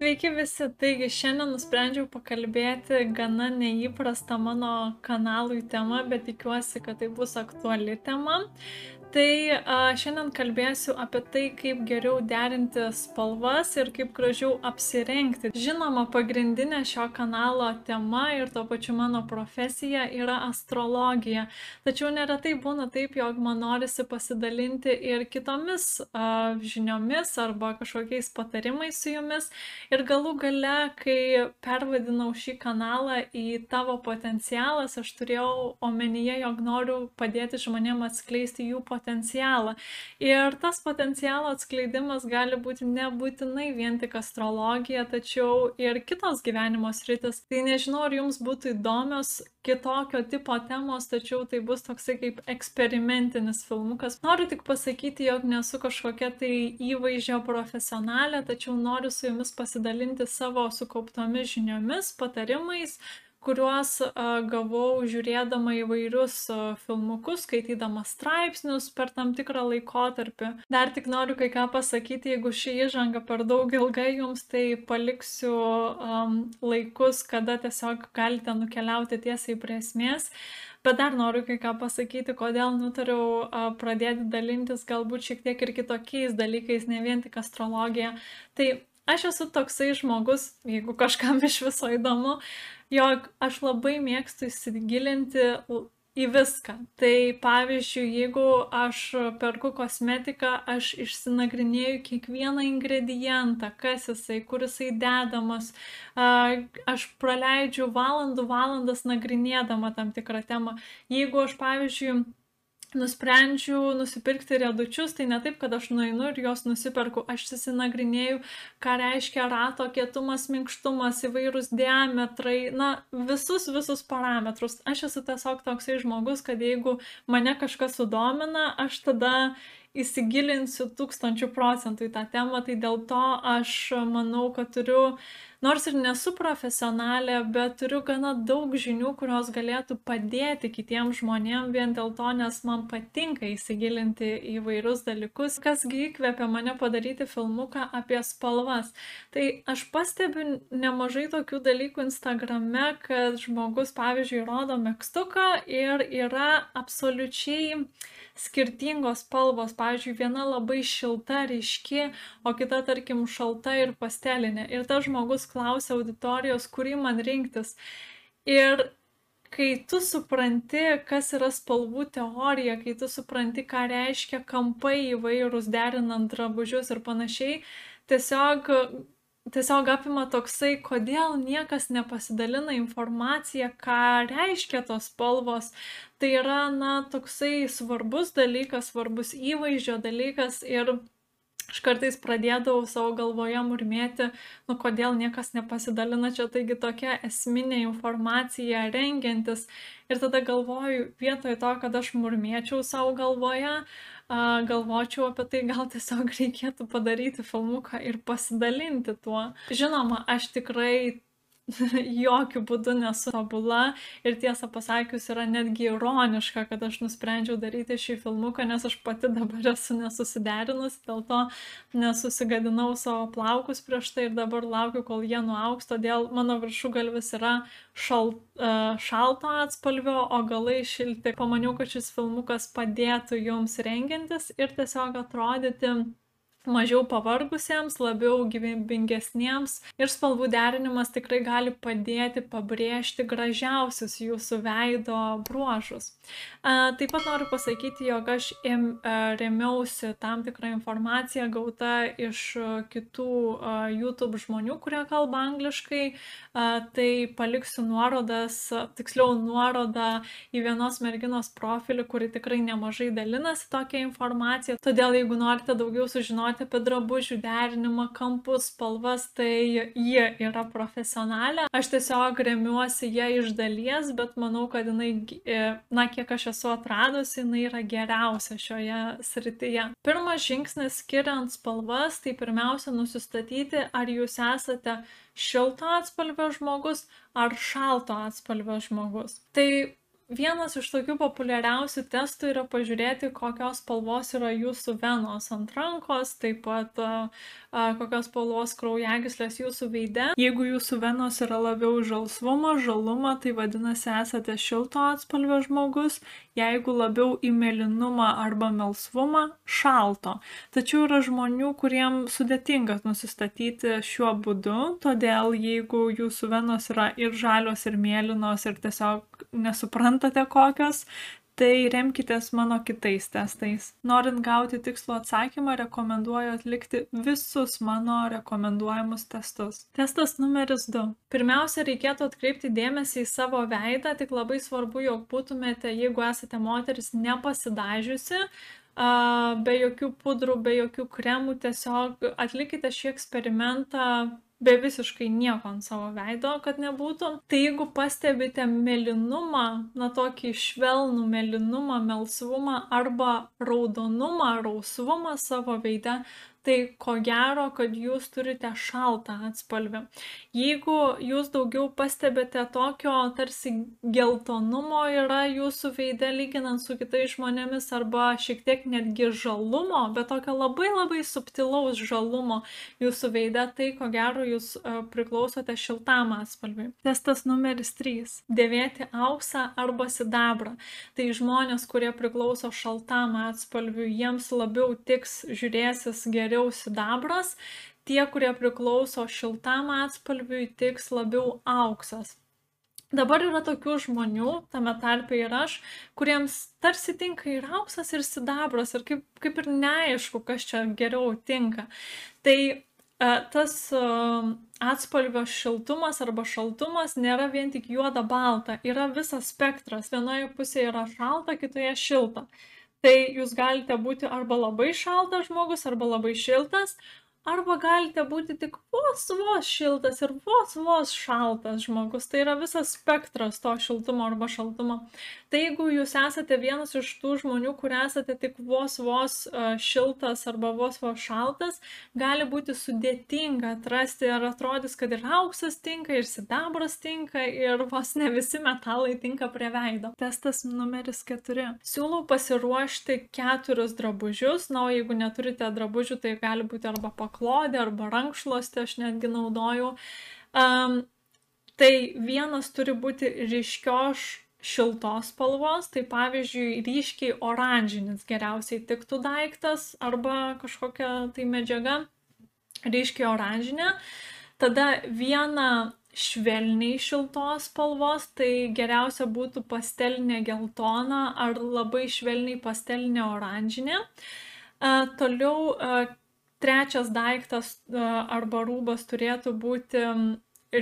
Sveiki visi, taigi šiandien nusprendžiau pakalbėti gana neįprastą mano kanalui temą, bet tikiuosi, kad tai bus aktuali tema. Tai a, šiandien kalbėsiu apie tai, kaip geriau derinti spalvas ir kaip gražiau apsirengti. Žinoma, pagrindinė šio kanalo tema ir to pačiu mano profesija yra astrologija. Tačiau neretai būna taip, jog man norisi pasidalinti ir kitomis a, žiniomis arba kažkokiais patarimais su jumis. Ir galų gale, kai pervadinau šį kanalą į tavo potencialas, aš turėjau omenyje, jog noriu padėti žmonėms atskleisti jų potencialą potencialą. Ir tas potencialo atskleidimas gali būti nebūtinai vien tik astrologija, tačiau ir kitos gyvenimo sritis. Tai nežinau, ar jums būtų įdomios kitokio tipo temos, tačiau tai bus toksai kaip eksperimentinis filmukas. Noriu tik pasakyti, jog nesu kažkokia tai įvaizdžio profesionalė, tačiau noriu su jumis pasidalinti savo sukauptomis žiniomis, patarimais, kuriuos gavau žiūrėdama įvairius filmukus, skaitydama straipsnius per tam tikrą laikotarpį. Dar tik noriu kai ką pasakyti, jeigu ši įžanga per daug ilga jums, tai paliksiu um, laikus, kada tiesiog galite nukeliauti tiesiai prie esmės. Bet dar noriu kai ką pasakyti, kodėl nutariau pradėti dalintis galbūt šiek tiek ir kitokiais dalykais, ne vien tik astrologija. Tai aš esu toksai žmogus, jeigu kažkam iš viso įdomu, jog aš labai mėgstu įsigilinti į viską. Tai pavyzdžiui, jeigu aš perku kosmetiką, aš išsinagrinėju kiekvieną ingredientą, kas jisai, kur jisai dedamas. Aš praleidžiu valandų valandas nagrinėdama tam tikrą temą. Jeigu aš, pavyzdžiui, nusprendžiau nusipirkti riedučius, tai ne taip, kad aš nueinu ir juos nusiperku, aš susinagrinėjau, ką reiškia rato kietumas, minkštumas, įvairūs diametrai, na, visus, visus parametrus. Aš esu tiesiog toksai žmogus, kad jeigu mane kažkas sudomina, aš tada įsigilinsiu tūkstančių procentų į tą temą, tai dėl to aš manau, kad turiu nors ir nesu profesionalė, bet turiu gana daug žinių, kurios galėtų padėti kitiems žmonėms vien dėl to, nes man patinka įsigilinti į vairius dalykus, kasgi įkvėpė mane padaryti filmuką apie spalvas. Tai aš pastebiu nemažai tokių dalykų Instagrame, kad žmogus, pavyzdžiui, rodo mėgstuką ir yra absoliučiai skirtingos spalvos. Pavyzdžiui, viena labai šilta, ryški, o kita, tarkim, šalta ir pastelinė. Ir tas žmogus klausia auditorijos, kurį man rinktis. Ir kai tu supranti, kas yra spalvų teorija, kai tu supranti, ką reiškia kampai įvairūs derinant drabužius ir panašiai, tiesiog tiesiog apima toksai, kodėl niekas nepasidalina informacija, ką reiškia tos spalvos. Tai yra, na, toksai svarbus dalykas, svarbus įvaizdžio dalykas ir aš kartais pradėdavau savo galvoje murmėti, nu kodėl niekas nepasidalina čia, taigi tokia esminė informacija rengiantis. Ir tada galvoju, vietoj to, kad aš murmėčiau savo galvoje, galvočiau apie tai, gal tiesiog reikėtų padaryti filmuką ir pasidalinti tuo. Žinoma, aš tikrai jokių būdų nesu tobula ir tiesą pasakius yra netgi ironiška, kad aš nusprendžiau daryti šį filmuką, nes aš pati dabar esu nesusiderinus, dėl to nesusigadinau savo plaukus prieš tai ir dabar laukiu, kol jie nuauks, todėl mano viršugalvis yra šal, e, šalto atspalvio, o galai šilti. Pamaniau, kad šis filmukas padėtų jums rengintis ir tiesiog atrodyti mažiau pavargusiems, labiau gyvybingesniems ir spalvų derinimas tikrai gali padėti pabrėžti gražiausius jūsų veido bruožus. Taip pat noriu pasakyti, jog aš remiausi tam tikrą informaciją gauta iš kitų YouTube žmonių, kurie kalba angliškai, tai paliksiu nuorodas, tiksliau nuorodą į vienos merginos profilį, kuri tikrai nemažai dalinasi tokią informaciją. Todėl jeigu norite daugiau sužinoti, žinoti apie drabužių derinimą, kampus, spalvas, tai ji yra profesionalė. Aš tiesiog remiuosi ją iš dalies, bet manau, kad jinai, e, na, kiek aš esu atradusi, jinai yra geriausia šioje srityje. Pirmas žingsnis skiriant spalvas, tai pirmiausia nusistatyti, ar jūs esate šilto atspalvio žmogus ar šalto atspalvio žmogus. Tai vienas iš tokių populiariausių testų yra pažiūrėti, kokios spalvos yra jūsų venos ant rankos, taip pat a, a, kokios spalvos kraujagyslės jūsų veide. Jeigu jūsų venos yra labiau žalsvumo, žalumo, tai vadinasi esate šilto atspalvio žmogus, jeigu labiau į mėlynumą arba melsvumą, šalto. Tačiau yra žmonių, kuriem sudėtinga nusistatyti šiuo būdu, todėl jeigu jūsų venos yra ir žalios, ir mėlynos, ir tiesiog nesuprantate kokios, tai remkitės mano kitais testais. Norint gauti tikslų atsakymą, rekomenduoju atlikti visus mano rekomenduojamus testus. Testas numeris 2. Pirmiausia, reikėtų atkreipti dėmesį į savo veidą, tik labai svarbu, jog būtumėte, jeigu esate moteris, nepasidažiusi, be jokių pudrų, be jokių kremų, tiesiog atlikite šį eksperimentą be visiškai nieko ant savo veido, kad nebūtų. Tai jeigu pastebite melinumą, na tokį švelnų melinumą, melsvumą arba raudonumą, rausvumą savo veide, tai ko gero, kad jūs turite šaltą atspalvį. Jeigu jūs daugiau pastebite tokio tarsi geltonumo yra jūsų veide lyginant su kitais žmonėmis arba šiek tiek netgi žalumo, bet tokio labai labai subtilaus žalumo jūsų veide, tai ko gero jūs uh, priklausote šiltam atspalviui. Testas numeris 3. Dėvėti auksą arba sidabrą. Tai žmonės, kurie priklauso šaltam atspalviui, jiems labiau tiks žiūrėsis geriau geriau sidabras, tie, kurie priklauso šiltam atspalviui, tiks labiau auksas. Dabar yra tokių žmonių, tame tarpe ir aš, kuriems tarsi tinka ir auksas, ir sidabras, ir kaip, kaip ir neaišku, kas čia geriau tinka. Tai tas atspalvio šiltumas arba šaltumas nėra vien tik juoda balta, yra visas spektras. Vienoje pusėje yra šalta, kitoje šilta tai jūs galite būti arba labai šaltas žmogus, arba labai šiltas, arba galite būti tik vos vos šiltas ir vos vos šaltas žmogus. Tai yra visas spektras to šiltumo arba šaltumo. Tai jeigu jūs esate vienas iš tų žmonių, kur esate tik vos vos uh, šiltas arba vos vos šaltas, gali būti sudėtinga atrasti ir atrodys, kad ir auksas tinka, ir sidabras tinka, ir vos ne visi metalai tinka prie veido. Testas numeris 4. Siūlau pasiruošti keturis drabužius, na, o jeigu neturite drabužių, tai gali būti arba paklausti paklodę arba rankšluostę aš netgi naudoju. Um, tai vienas turi būti ryškios šiltos spalvos, tai pavyzdžiui ryškiai oranžinis geriausiai tiktų daiktas arba kažkokia tai medžiaga ryškiai oranžinė. Tada viena švelniai šiltos spalvos, tai geriausia būtų pastelinė geltona ar labai švelniai pastelinė oranžinė. Toliau trečias daiktas e, arba rūbas turėtų būti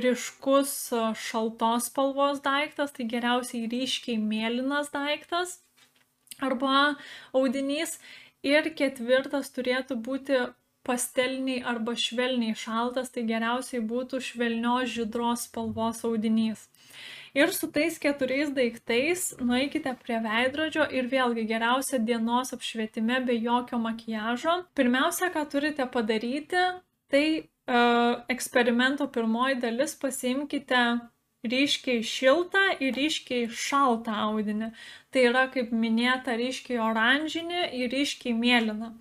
ryškus e, šaltos spalvos daiktas, tai geriausiai ryškiai mėlynas daiktas arba audinys. Ir ketvirtas turėtų būti pasteliniai arba švelniai šaltas, tai geriausiai būtų švelnios žydros spalvos audinys. Ir su tais keturiais daiktais nueikite prie veidrodžio ir vėlgi geriausia dienos apšvietime be jokio makiažo. Pirmiausia, ką turite padaryti, tai uh, eksperimento pirmoji dalis pasiimkite ryškiai šiltą ir ryškiai šaltą audinį. Tai yra, kaip minėta, ryškiai oranžinį ir ryškiai mėlyną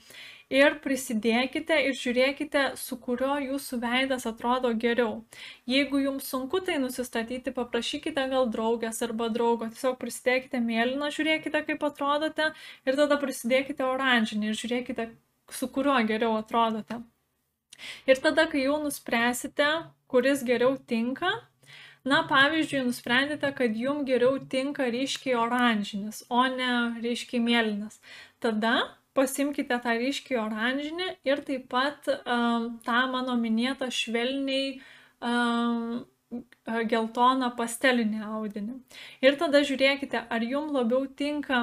ir prisidėkite ir žiūrėkite, su kurio jūsų veidas atrodo geriau. Jeigu jums sunku tai nusistatyti, paprašykite gal draugės arba draugo, tiesiog prisidėkite mėlyną, žiūrėkite, kaip atrodote ir tada prisidėkite oranžinį ir žiūrėkite, su kuriuo geriau atrodote. Ir tada, kai jau nuspręsite, kuris geriau tinka, Na, pavyzdžiui, nusprendėte, kad jums geriau tinka ryškiai oranžinis, o ne ryškiai mėlynas. Tada pasimkite tą ryškiai oranžinį ir taip pat um, tą mano minėtą švelniai um, geltoną pastelinį audinį. Ir tada žiūrėkite, ar jums labiau tinka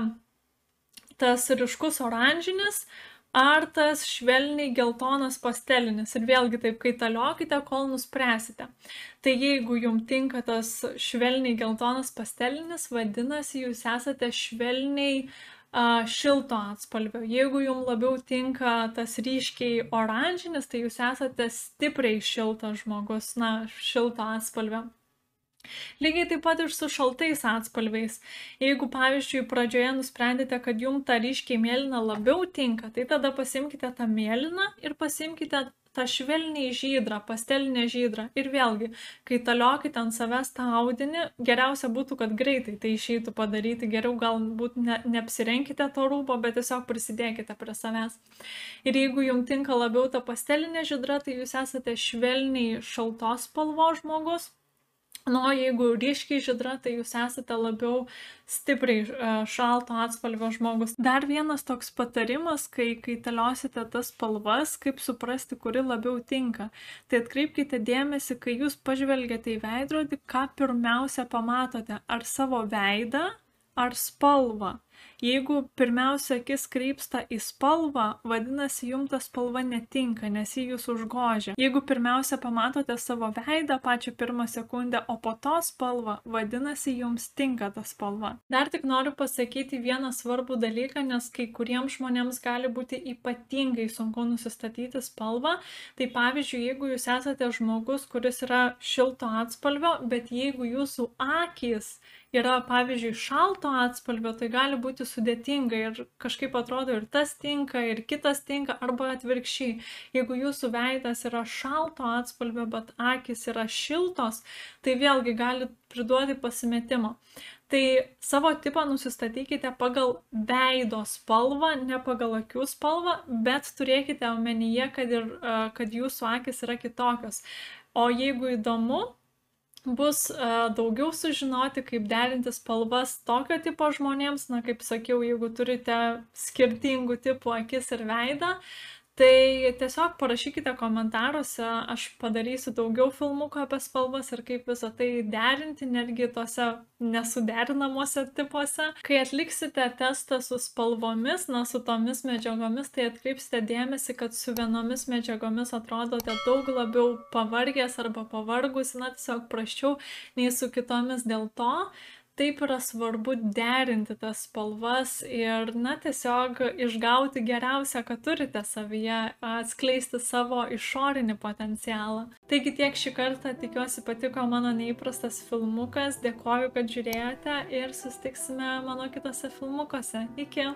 tas ryškus oranžinis, ar tas švelniai geltonas pastelinis. Ir vėlgi taip kaitaliokite, kol nuspręsite. Tai jeigu jums tinka tas švelniai geltonas pastelinis, vadinasi, jūs esate švelniai uh, šilto atspalvio. Jeigu jums labiau tinka tas ryškiai oranžinis, tai jūs esate stipriai šiltas žmogus, na, šilto atspalvio. Lygiai taip pat ir su šaltais atspalviais. Jeigu, pavyzdžiui, pradžioje nusprendėte, kad jums ta ryškiai mėlyna labiau tinka, tai tada pasimkite tą mėlyną ir pasimkite tą švelniai žydrą, pastelinę žydrą. Ir vėlgi, kai taliokite ant savęs tą audinį, geriausia būtų, kad greitai tai išeitų padaryti. Geriau galbūt ne, neapsirenkite to rūbo, bet tiesiog prisidėkite prie savęs. Ir jeigu jums tinka labiau ta pastelinė žydra, tai jūs esate švelniai šaltos spalvos žmogus Na, o jeigu ryškiai žydra, tai jūs esate labiau stipriai e, šalto atspalvio žmogus. Dar vienas toks patarimas, kai kaitaliosite tas spalvas, kaip suprasti, kuri labiau tinka. Tai atkreipkite dėmesį, kai jūs pažvelgiate į veidrodį, ką pirmiausia pamatote. Ar savo veidą, ar spalvą. Jeigu pirmiausia akis krypsta į spalvą, vadinasi, jums ta spalva netinka, nes jį jūs užgožia. Jeigu pirmiausia pamatote savo veidą pačią pirmą sekundę, o po to spalvą, vadinasi, jums tinka ta spalva. Dar tik noriu pasakyti vieną svarbų dalyką, nes kai kuriems žmonėms gali būti ypatingai sunku nusistatyti spalvą. Tai pavyzdžiui, jeigu jūs esate žmogus, kuris yra šilto atspalvio, bet jeigu jūsų akis yra, pavyzdžiui, šalto atspalvio, tai gali būti sudėtinga ir kažkaip atrodo ir tas tinka, ir kitas tinka, arba atvirkščiai. Jeigu jūsų veidas yra šalto atspalvio, bet akis yra šiltos, tai vėlgi gali priduoti pasimetimo. Tai savo tipą nusistatykite pagal veido spalvą, ne pagal akių spalvą, bet turėkite omenyje, kad, ir, kad jūsų akis yra kitokios. O jeigu įdomu, bus uh, daugiau sužinoti, kaip derinti spalvas tokio tipo žmonėms, na, kaip sakiau, jeigu turite skirtingų tipų akis ir veidą, Tai tiesiog parašykite komentaruose, aš padarysiu daugiau filmukų apie spalvas ir kaip visą tai derinti, netgi tose nesuderinamuose tipuose. Kai atliksite testą su spalvomis, na, su tomis medžiagomis, tai atkreipsite dėmesį, kad su vienomis medžiagomis atrodote daug labiau pavargęs arba pavargus, na, tiesiog praščiau nei su kitomis dėl to taip yra svarbu derinti tas spalvas ir, na, tiesiog išgauti geriausią, ką turite savyje, atskleisti savo išorinį potencialą. Taigi tiek šį kartą, tikiuosi patiko mano neįprastas filmukas, dėkoju, kad žiūrėjote ir sustiksime mano kitose filmukuose. Iki!